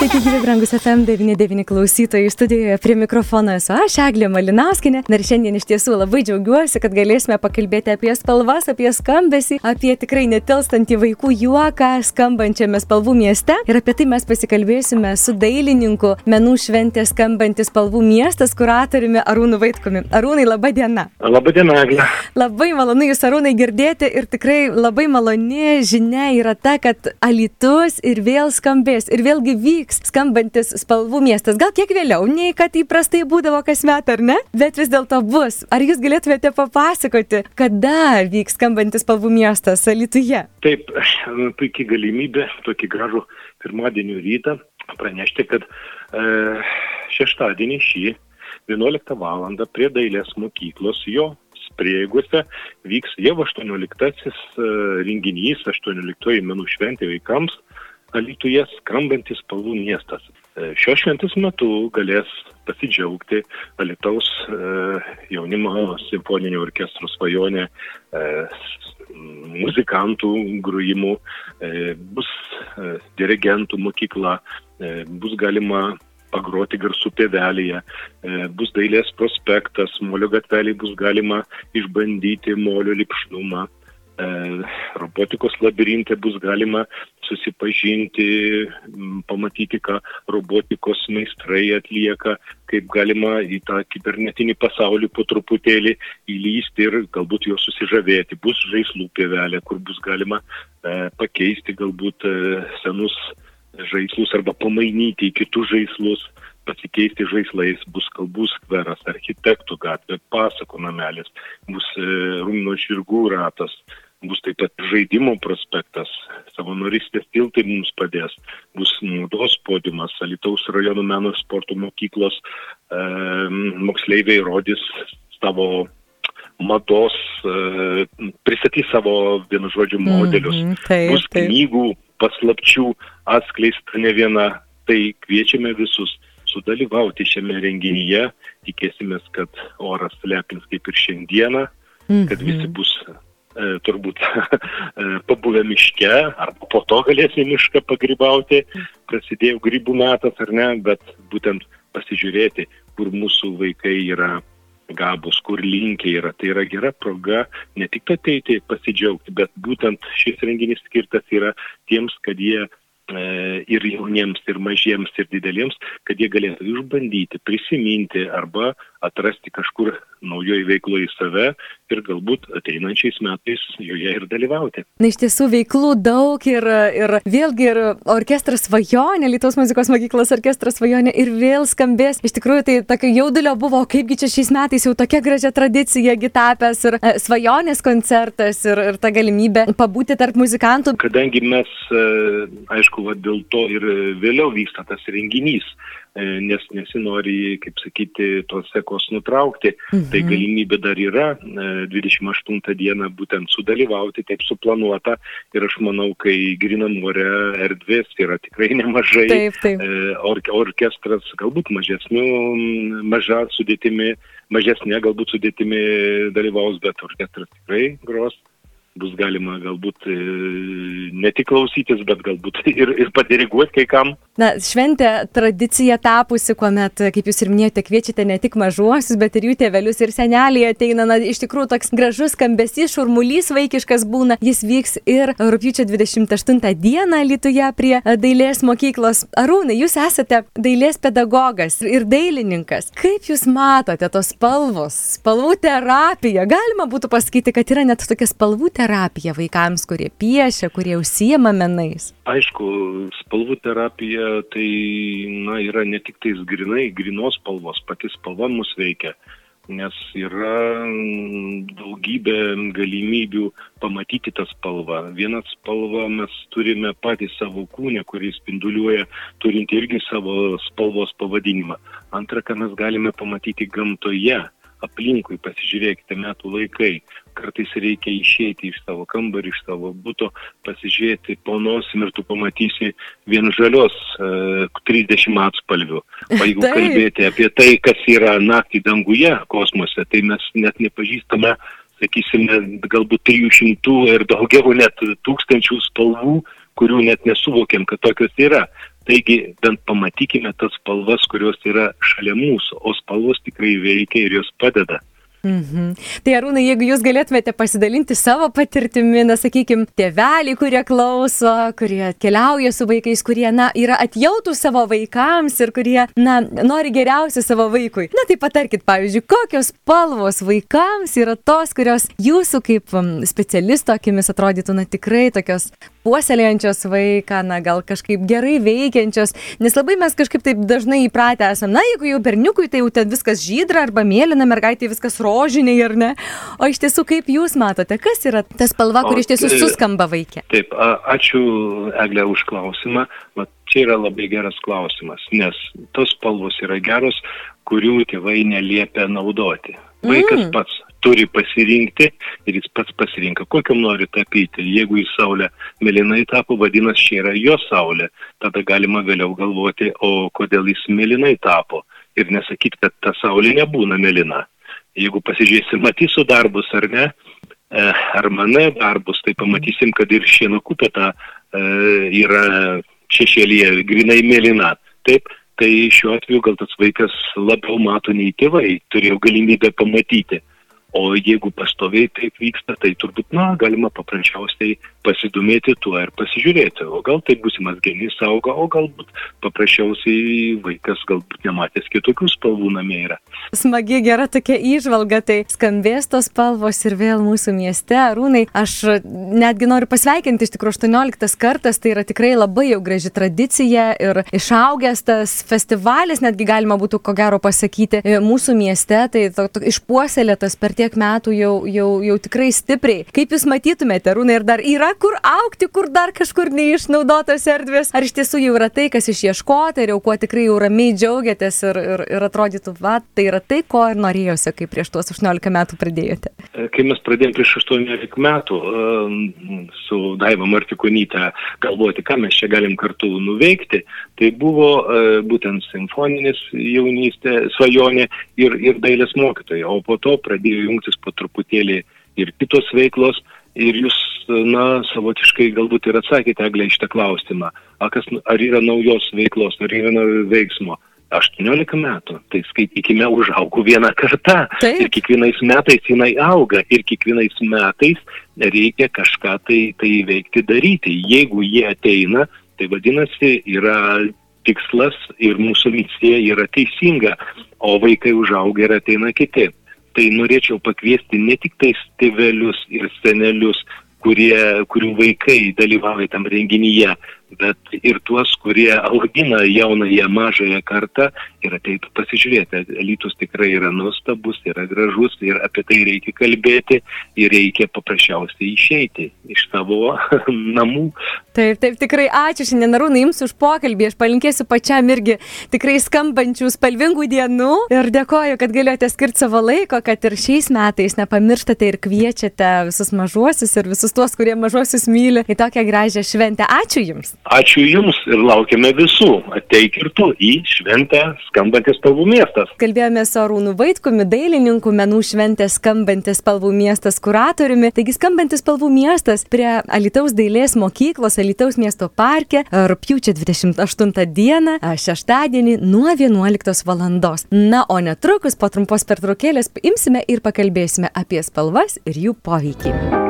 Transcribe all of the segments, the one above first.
Sveiki, gyvi brangus FM99 klausytojai. Studijoje prie mikrofono esu aš, Eglė Malinauskinė. Ir šiandien iš tiesų labai džiaugiuosi, kad galėsime pakalbėti apie spalvas, apie skambesį, apie tikrai netilstantį vaikų juoką skambančiame spalvų mieste. Ir apie tai mes pasikalbėsime su dailininku menų šventė skambantis spalvų miestas, kuratoriumi Arūnu Vaitkumi. Arūnai, laba diena. Labą dieną, Eglė. Labai malonu Jūs, Arūnai, girdėti ir tikrai labai maloni žinia yra ta, kad Alitus ir vėl skambės ir vėlgi vyks vyks skambantis spalvų miestas. Gal kiek vėliau, nei kad įprastai būdavo kasmet, ar ne? Bet vis dėlto bus. Ar jūs galėtumėte papasakoti, kada vyks skambantis spalvų miestas Alituje? Taip, puikiai galimybė tokį gražų pirmadienio rytą pranešti, kad e, šeštadienį šį 11 val. prie dailės mokyklos jo prieigose vyks jau 18 e, renginys, 18 menų šventė vaikams Alytuje skambantis spalvų miestas. E, šios šventės metu galės pasidžiaugti Alitaus e, jaunimo simfoninio orkestro svajonė, e, muzikantų grūjimų, bus dirigentų mokykla, bus galima pagroti garsų pėvelėje, bus dailės prospektas, molio gatvelį bus galima išbandyti molio lipšnumą robotikos labirinte bus galima susipažinti, pamatyti, ką robotikos meistrai atlieka, kaip galima į tą kibernetinį pasaulį po truputėlį įlysti ir galbūt jo susižavėti. Bus žaislų pievelė, kur bus galima e, pakeisti galbūt e, senus žaislus arba pamainyti į kitus žaislus pasikeisti žaislais, bus kalbų skveras, architektų gatvė, pasako namelis, bus e, rūmino žirgų ratas, bus taip pat žaidimų prospektas, savanoristės tiltai mums padės, bus naudos podiumas, Alitaus rajono meno sporto mokyklos e, moksleiviai rodys savo mados, e, pristatys savo vienu žodžiu modelius, mm taip, bus taip. knygų paslapčių atskleista ne viena, tai kviečiame visus sudalyvauti šiame renginyje, tikėsimės, kad oras lepins kaip ir šiandieną, kad visi mhm. bus turbūt e, pabuvę miške, ar po to galėsim mišką pagrybauti, prasidėjo grybų metas ar ne, bet būtent pasižiūrėti, kur mūsų vaikai yra gabus, kur linkiai yra. Tai yra gera proga ne tik ateiti pasidžiaugti, bet būtent šis renginys skirtas yra tiems, kad jie e, ir jauniems, ir mažiems, ir dideliems, kad jie galėtų išbandyti, prisiminti arba atrasti kažkur naujoje veikloje save ir galbūt ateinančiais metais joje ir dalyvauti. Na iš tiesų veiklų daug ir, ir vėlgi ir orkestras svajonė, Lietuvos muzikos mokyklos orkestras svajonė ir vėl skambės. Iš tikrųjų tai tokio jaudulio buvo, kaipgi čia šiais metais jau tokia gražia tradicija gitapęs ir e, svajonės koncertas ir, ir ta galimybė pabūti tarp muzikantų. Kadangi mes, e, aišku, va, dėl to ir vėliau vyksta tas renginys. E, nes nesinori, kaip sakyti, tos sekos nutraukti. Tai mhm. Tai galimybė dar yra 28 e, dieną būtent sudalyvauti, taip suplanuota. Ir aš manau, kai Grinamore erdvės yra tikrai nemažai. Taip, taip. E, or, orkestras galbūt mažesnių, maža sudėtimi, mažesnė galbūt sudėtimi dalyvaus, bet orkestras tikrai gros bus galima galbūt e, ne tik klausytis, bet galbūt ir, ir padiriguoti kai kam. Na, šventė tradicija tapusi, kuomet, kaip jūs ir minėjote, kviečiate ne tik mažuosius, bet ir jų tėvelius ir seneliai ateina. Na, iš tikrųjų, toks gražus skambesys, šurmulys vaikiškas būna. Jis vyks ir rūpiučio 28 dieną Lietuvoje prie dailės mokyklos. Arūnai, jūs esate dailės pedagogas ir dailininkas. Kaip jūs matote tos spalvos, spalvų terapija? Galima būtų pasakyti, kad yra net tokia spalvų terapija terapija vaikams, kurie piešia, kurie užsijama menais? Aišku, spalvų terapija tai na, yra ne tik tais grinai, grinos spalvos, pati spalva mus veikia, nes yra daugybė galimybių pamatyti tą spalvą. Vieną spalvą mes turime patys savo kūnę, kuris spinduliuoja, turinti irgi savo spalvos pavadinimą. Antra, ką mes galime pamatyti gamtoje aplinkui, pasižiūrėkite metų laikai. Kartais reikia išeiti iš savo kambarį, iš savo būto, pasižiūrėti po nosim ir tu pamatysi vien žalios e, 30 atspalvių. O jeigu kalbėti apie tai, kas yra naktį danguje kosmose, tai mes net nepažįstame, sakysime, galbūt 300 ir daugiau net tūkstančių spalvų, kurių net nesuvokiam, kad tokios yra. Taigi bent pamatykime tas spalvas, kurios yra šalia mūsų, o spalvos tikrai veikia ir jos padeda. Mhm. Tai Arūnai, jeigu jūs galėtumėte pasidalinti savo patirtimi, na, sakykime, tėveliai, kurie klauso, kurie keliauja su vaikais, kurie, na, yra atjautų savo vaikams ir kurie, na, nori geriausia savo vaikui. Na, tai patarkit, pavyzdžiui, kokios spalvos vaikams yra tos, kurios jūsų kaip specialisto akimis atrodytų, na, tikrai tokios puoselėjančios vaiką, na, gal kažkaip gerai veikiančios, nes labai mes kažkaip taip dažnai įpratę esame, na, jeigu jau berniukui, tai jau ten viskas žydra arba mėlyna, mergaitė viskas rožė rožiniai ar ne. O iš tiesų, kaip jūs matote, kas yra ta spalva, kuri iš tiesų suskamba vaikė? Taip, a, ačiū Eglė už klausimą. Vat čia yra labai geras klausimas, nes tos spalvos yra geros, kurių tėvai neliepia naudoti. Vaikas mm. pats turi pasirinkti ir jis pats pasirinka, kokiam nori tapyti. Jeigu į saulę mėlynai tapo, vadinasi, čia yra jo saulė. Tada galima vėliau galvoti, o kodėl jis mėlynai tapo. Ir nesakyti, kad ta saulė nebūna mėlyna jeigu pasižiūrėsim Matyso darbus ar ne, e, ar mane darbus, tai pamatysim, kad ir šieno kupeta e, yra šešėlyje grinai mėlyna. Taip, tai šiuo atveju gal tas vaikas labiau mato nei tėvai, turėjo galimybę pamatyti. O jeigu pastoviai taip vyksta, tai turbūt, na, galima paprasčiausiai pasidomėti tuo ir pasižiūrėti. O gal tai būsimas genys auga, o galbūt paprasčiausiai vaikas galbūt nematęs kitokių spalvų namie yra. Smagi, gera tokia išvalga, tai skambės tos spalvos ir vėl mūsų mieste. Rūnai, aš netgi noriu pasveikinti, iš tikrųjų 18 kartas, tai yra tikrai labai jau graži tradicija ir išaugęs tas festivalis, netgi galima būtų ko gero pasakyti, mūsų mieste, tai to, to, išpuoselėtas per tiek metų jau, jau, jau tikrai stipriai. Kaip Jūs matytumėte, Rūnai, ir dar yra kur aukti, kur dar kažkur neišnaudotos erdvės, ar iš tiesų jau yra tai, kas išieškota ir jau kuo tikrai jau ramiai džiaugiatės ir, ir, ir atrodytų, va, tai yra tai, ko ir norėjosi, kai prieš tuos 18 metų pradėjote? Kai mes pradėjome prieš 18 metų su Daiva Martikonyte galvoti, ką mes čia galim kartu nuveikti, tai buvo būtent simfoninis jaunystė, svajonė ir, ir dailės mokytoja, o po to pradėjo jungtis po truputėlį ir kitos veiklos. Ir jūs, na, savotiškai galbūt ir atsakėte, Eglė, iš tą klausimą. Kas, ar yra naujos veiklos, ar yra veiksmo? 18 metų, tai skaitykime, užaugau vieną kartą. Taip. Ir kiekvienais metais jinai auga. Ir kiekvienais metais reikia kažką tai, tai veikti, daryti. Jeigu jie ateina, tai vadinasi, yra tikslas ir mūsų misija yra teisinga, o vaikai užauga ir ateina kitaip tai norėčiau pakviesti ne tik tais tėvelius ir senelius, kurie, kurių vaikai dalyvauja tam renginyje, bet ir tuos, kurie augina jaunąją mažąją kartą ir ateitų pasižiūrėti. Elitus tikrai yra nuostabus, yra gražus ir apie tai reikia kalbėti ir reikia paprasčiausiai išeiti iš savo namų. Taip, taip, tikrai ačiū šiandien, Arūnai, jums už pokalbį. Aš palinkėsiu pačiam irgi tikrai skambančių, spalvingų dienų ir dėkoju, kad galėjote skirti savo laiko, kad ir šiais metais nepamirštate ir kviečiate visus mažuosius ir visus tuos, kurie mažuosius myli į tokią gražią šventę. Ačiū Jums. Ačiū Jums ir laukiame visų. Ateik ir tu į šventę skambantis spalvų miestas. Kalbėjome su Arūnu Vaitkumi, dailininku, menų šventės skambantis spalvų miestas kuratoriumi. Taigi skambantis spalvų miestas prie Alitaus dailės mokyklos, Alitaus miesto parke, rūpjūčio 28 dieną, šeštadienį nuo 11 val. Na, o netrukus po trumpos pertraukėlės imsime ir pakalbėsime apie spalvas ir jų poveikį.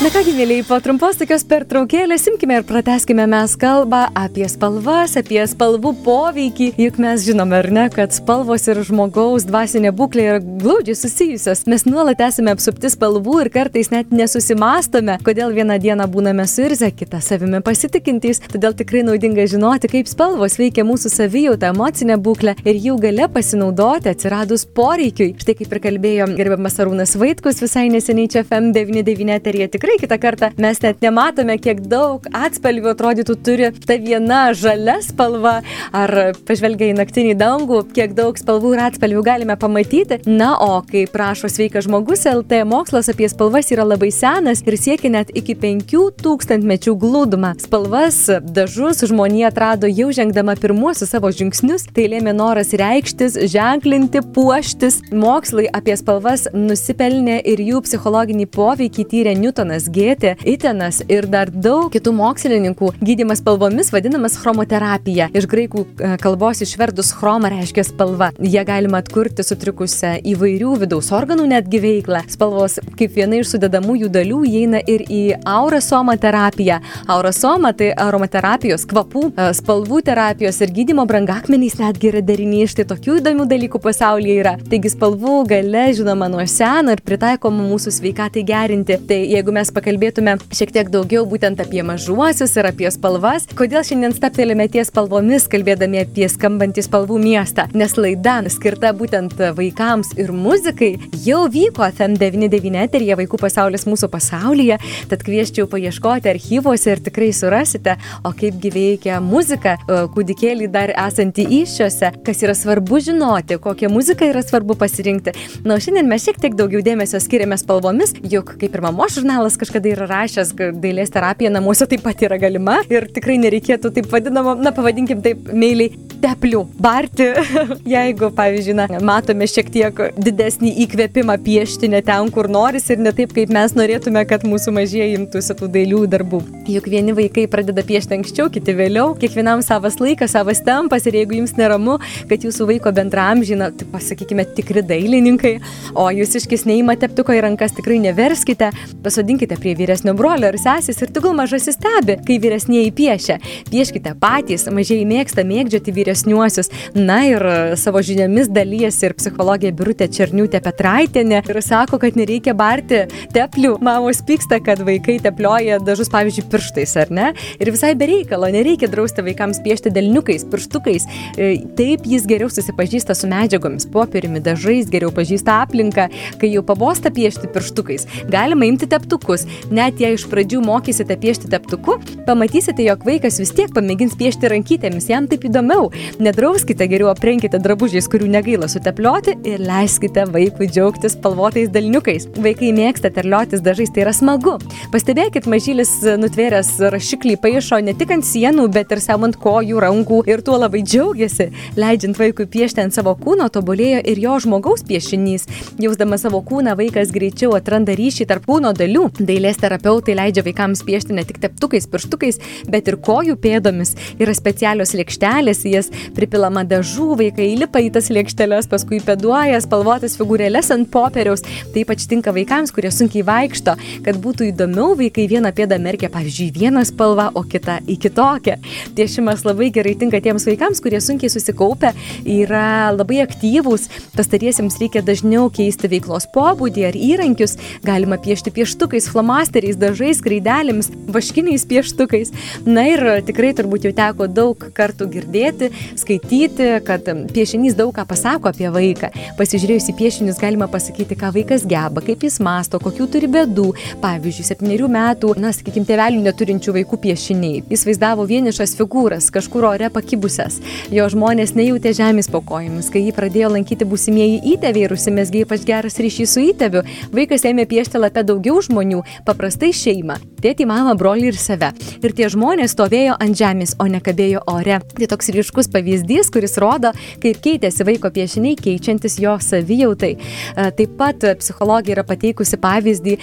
Na kągi, mėlyjei, po trumpos tokios pertraukėlės simkime ir prateskime mes kalbą apie spalvas, apie spalvų poveikį. Juk mes žinome, ar ne, kad spalvos ir žmogaus dvasinė būklė yra glaudžiai susijusios. Mes nuolat esame apsupti spalvų ir kartais net nesusimastome, kodėl vieną dieną būname suirzę, kitą savimi pasitikintys. Todėl tikrai naudinga žinoti, kaip spalvos veikia mūsų savijautą, emocinę būklę ir jų gale pasinaudoti atsiradus poreikiui. Štai kaip ir kalbėjo gerbiamas Arūnas Vaitkus visai neseniai čia FM99 eterija. Tikrai tikrai kitą kartą mes net nematome, kiek daug atspalvių atrodytų turi ta viena žalia spalva, ar pažvelgia į naktinį dangų, kiek daug spalvų ir atspalvių galime pamatyti. Na, o kaip prašo sveikas žmogus, LT mokslas apie spalvas yra labai senas ir siekia net iki 5000 mečių glūdumą. Spalvas, dažus žmonija atrado jau žengdama pirmuosius savo žingsnius, tai lėmė noras reikštis, ženklinti, puoštis. Mokslai apie spalvas nusipelnė ir jų psichologinį poveikį tyrė Newtonas Johanas Gėtė, Itenas ir dar daug kitų mokslininkų. Gydimas spalvomis vadinamas chromoterapija. Iš graikų e, kalbos išverdus chroma reiškia spalva. Jie galima atkurti sutrikusią įvairių vidaus organų netgi veiklą. Spalvos kaip viena iš sudedamųjų dalių įeina ir į aurasoma terapiją. Aurasoma tai aromaterapijos, kvapų, e, spalvų terapijos ir gydimo brangakmenys netgi yra derinys. Štai tokių įdomių dalykų pasaulyje yra. Taigi spalvų gale žinoma nuo seno ir pritaikoma mūsų sveikatai gerinti. Tai jeigu mes pakalbėtume šiek tiek daugiau būtent apie mažuosius ir apie spalvas. Kodėl šiandien staptelėme ties spalvomis, kalbėdami apie skambantį spalvų miestą? Nes laida skirta būtent vaikams ir muzikai jau vyko FM99 eterija Vaikų pasaulis mūsų pasaulyje, tad kvieščiau paieškoti archyvuose ir tikrai surasite, o kaipgi veikia muzika e, kūdikėlį dar esantį iššiose, kas yra svarbu žinoti, kokią muziką yra svarbu pasirinkti. Na, šiandien mes šiek tiek daugiau dėmesio skiriame spalvomis, juk kaip ir mamos žurnalas kažkada yra rašęs, kad dailės terapija namuose taip pat yra galima. Ir tikrai nereikėtų taip vadinamo, na pavadinkim taip meiliai, teplių barti, jeigu, pavyzdžiui, na, matome šiek tiek didesnį įkvėpimą piešti ne ten, kur noris ir ne taip, kaip mes norėtume, kad mūsų mažieji imtųsi tų dailių darbų. Juk vieni vaikai pradeda piešti anksčiau, kiti vėliau, kiekvienam savas laikas, savas tempas ir jeigu jums neramu, kad jūsų vaiko bendramžina, tai pasakykime, tikri dailininkai, o jūs iškis neįma teptuko į rankas, tikrai neverskite, pasodinkite prieikite prie vyresnio brolio ar sesės ir tegul mažasis stebi, kai vyresnėji piešia. Pieškite patys, mažiai mėgsta mėgdžioti vyresniuosius. Na ir e, savo žiniomis dalyjasi ir psichologija Birutė Černiutė Petraitinė ir sako, kad nereikia barti teplių. Mamos pyksta, kad vaikai teplioja dažus, pavyzdžiui, pirštais, ar ne? Ir visai bereikalo, nereikia drausti vaikams piešti delniukais, pirštukais. E, taip jis geriau susipažįsta su medžiagomis, popieriumi, dažais, geriau pažįsta aplinką, kai jau pabosta piešti pirštukais. Galima imti teptukus vaikus. Net jei iš pradžių mokysite piešti teptuku, pamatysite, jog vaikas vis tiek pamėgins piešti rankytėmis, jam taip įdomiau. Nedrauskite, geriau aprenkite drabužiais, kurių negaila suteplioti ir leiskite vaikui džiaugtis spalvotais dalniukais. Vaikai mėgsta terliotis dažais, tai yra smagu. Pastebėkit, mažylis nutvėręs rašiklį paaišo ne tik ant sienų, bet ir savo ant kojų, rankų ir tuo labai džiaugiasi. Leidžiant vaikui piešti ant savo kūno, tobulėjo ir jo žmogaus piešinys. Jausdamas savo kūną, vaikas greičiau atranda ryšį tarp kūno dalių dailės terapeutai leidžia vaikams piešti ne tik teptukais, pirštukais, bet ir kojų pėdomis. Yra specialios lėkštelės, jas pripilama dažų, vaikai įlipa į tas lėkšteles, paskui pėduoja spalvotas figūrėlės ant popieriaus. Tai ypač tinka vaikams, kurie sunkiai vaikšto, kad būtų įdomiau, vaikai vieną pėdą merkia, pavyzdžiui, vieną spalvą, o kitą į kitokią. Piešimas labai gerai tinka tiems vaikams, kurie sunkiai susikaupia, yra labai aktyvūs, pastariesiems reikia dažniau keisti veiklos pobūdį ar įrankius, galima piešti pieštukais, flomasteriais, dažais, skraidelėmis, vaškiniais pieštukais. Na ir tikrai turbūt jau teko daug kartų girdėti, skaityti, kad piešinys daug ką pasako apie vaiką. Pasižiūrėjus į piešinius galima pasakyti, ką vaikas geba, kaip jis masto, kokių turi bėdų. Pavyzdžiui, septyniarių metų, na, sakykime, tėvelių neturinčių vaikų piešiniai. Jis vaizdavo vienišas figūras, kažkur ore pakibusias. Jo žmonės nejautė žemės po kojomis. Kai jį pradėjo lankyti būsimieji įtėviai ir užsimesgė ypač geras ryšys su įtėviu, vaikas ėmė piešti lapę daugiau žmonių, paprastai šeimą - tėtį, mamą, brolį ir save. Ir tie žmonės stovėjo ant žemės, o ne kabėjo ore. Tai toks ryškus pavyzdys, kuris rodo, kaip keitėsi vaiko piešiniai, keičiantis jo savijautai. E, taip pat psichologija yra pateikusi pavyzdį,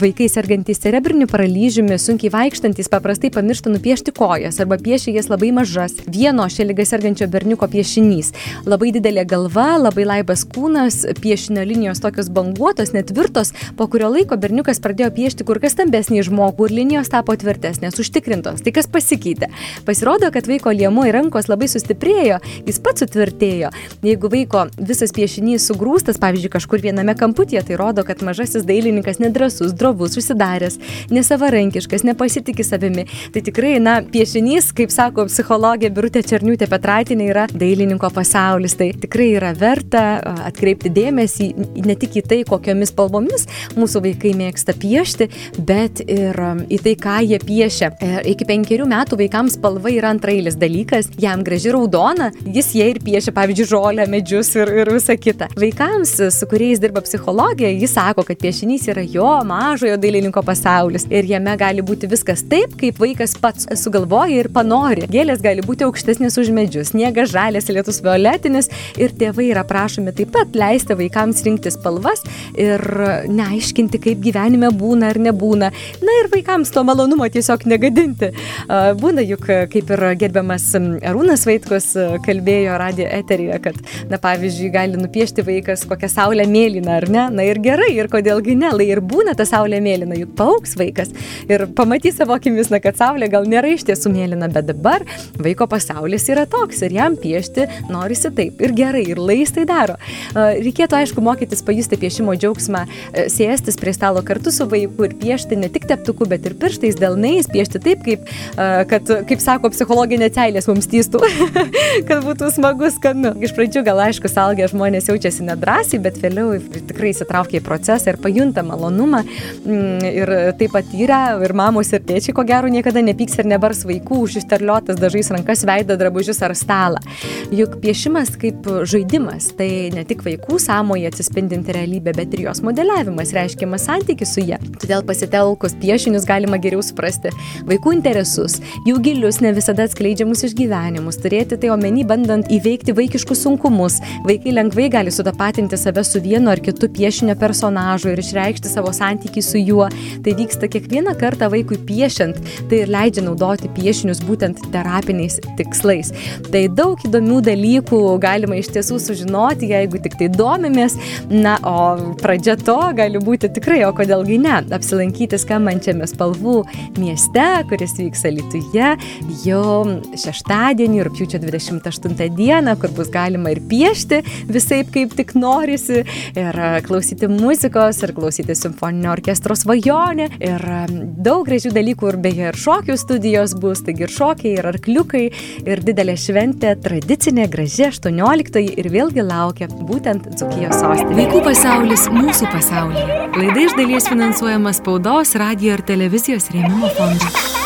vaikai sergantys cerebriniu paralyžiumi, sunkiai vaikštantis, paprastai pamiršta nupiešti kojas arba piešia jas labai mažas. Vieno šią lygą sergančio berniuko piešinys. Labai didelė galva, labai laibas kūnas, piešinio linijos tokios banguotos, netvirtos, po kurio laiko berniukas pradėjo pradėjo piešti kur kas stambesnį žmogų ir linijos tapo tvirtesnės, užtikrintos. Tai kas pasikeitė? Pasirodo, kad vaiko liemuo ir rankos labai sustiprėjo, jis pats sutvirtėjo. Jeigu vaiko visas piešinys sugrūstas, pavyzdžiui, kažkur viename kamputyje, tai rodo, kad mažasis dailininkas nedrasus, drovus, užsidaręs, nesavarankiškas, nepasitikė savimi. Tai tikrai, na, piešinys, kaip sako psichologė Birutė Černiūtė Petraitinė, yra dailininko pasaulis. Tai tikrai yra verta atkreipti dėmesį ne tik į tai, kokiomis spalvomis mūsų vaikai mėgsta piešti, bet ir um, į tai, ką jie piešia. E, iki penkerių metų vaikams spalva yra antrailis dalykas, jam graži raudona, jis jie ir piešia, pavyzdžiui, žolę, medžius ir, ir visa kita. Vaikams, su kuriais dirba psichologija, jis sako, kad piešinys yra jo mažojo dailininko pasaulis ir jame gali būti viskas taip, kaip vaikas pats sugalvoja ir panori. Gėlės gali būti aukštesnės už medžius, sniegas žalės, lietus violetinis ir tėvai yra prašomi taip pat leisti vaikams rinkti spalvas ir neaiškinti, kaip gyvenime būna ar nebūna. Na ir vaikams to malonumo tiesiog negadinti. Būna juk, kaip ir gerbiamas Arūnas Vaitkus kalbėjo radio eteryje, kad, na pavyzdžiui, gali nupiešti vaikas kokią saulę mėlyną ar ne. Na ir gerai, ir kodėlgi ne, lai ir būna ta saulė mėlyna, juk paauks vaikas ir pamatys savo akimis, na, kad saulė gal nėra iš tiesų mėlyna, bet dabar vaiko pasaulis yra toks ir jam piešti norisi taip ir gerai, ir lais tai daro. Reikėtų, aišku, mokytis pajusti piešimo džiaugsmą, sėstis prie stalo kartu su vaiku ir piešti ne tik teptuku, bet ir pirštais, delnais, piešti taip, kaip, kad, kaip sako psichologinė ceilės mums tystų, kad būtų smagu, skanu. Iš pradžių gal aišku, salgę žmonės jaučiasi nedrasiai, bet vėliau tikrai įsitraukia į procesą ir pajunta malonumą. Mm, ir taip pat yra ir mamos ir tėčiai, ko gero, niekada nepyks ir nebars vaikų už išterliotas dažais rankas, veidą, drabužius ar stalą. Juk piešimas kaip žaidimas, tai ne tik vaikų sąmoje atsispindinti realybė, bet ir jos modeliavimas, reiškiamas santykis su ja. Todėl pasitelkus piešinius galima geriau suprasti vaikų interesus, jų gilius, ne visada atskleidžiamus išgyvenimus, turėti tai omeny, bandant įveikti vaikiškus sunkumus. Vaikai lengvai gali sutapatinti save su vienu ar kitu piešinio personažu ir išreikšti savo santykį su juo. Tai vyksta kiekvieną kartą vaikui piešiant, tai ir leidžia naudoti piešinius būtent terapiniais tikslais. Tai daug įdomių dalykų galima iš tiesų sužinoti, jeigu tik tai domimės. Na, o pradžia to gali būti tikrai, o kodėlgi ne, apsilankyti skambančiame spalvų mieste, kuris vyks Lietuvoje jau šeštadienį, rūpiučio 28 dieną, kur bus galima ir piešti visai kaip tik norisi, ir klausyti muzikos, ir klausyti simfoninio orkestro svajonę, ir daug gražių dalykų, ir beje, ir šokių studijos bus, taigi ir šokiai, ir arkliukai, ir didelė šventė, tradicinė, graži 18 ir vėlgi laukia būtent Dzukijos sostinė. Vaikų pasaulis mūsų pasaulyje. Laida iš dalies finansuojama spaudos, radio ir televizijos rėmimo fondo.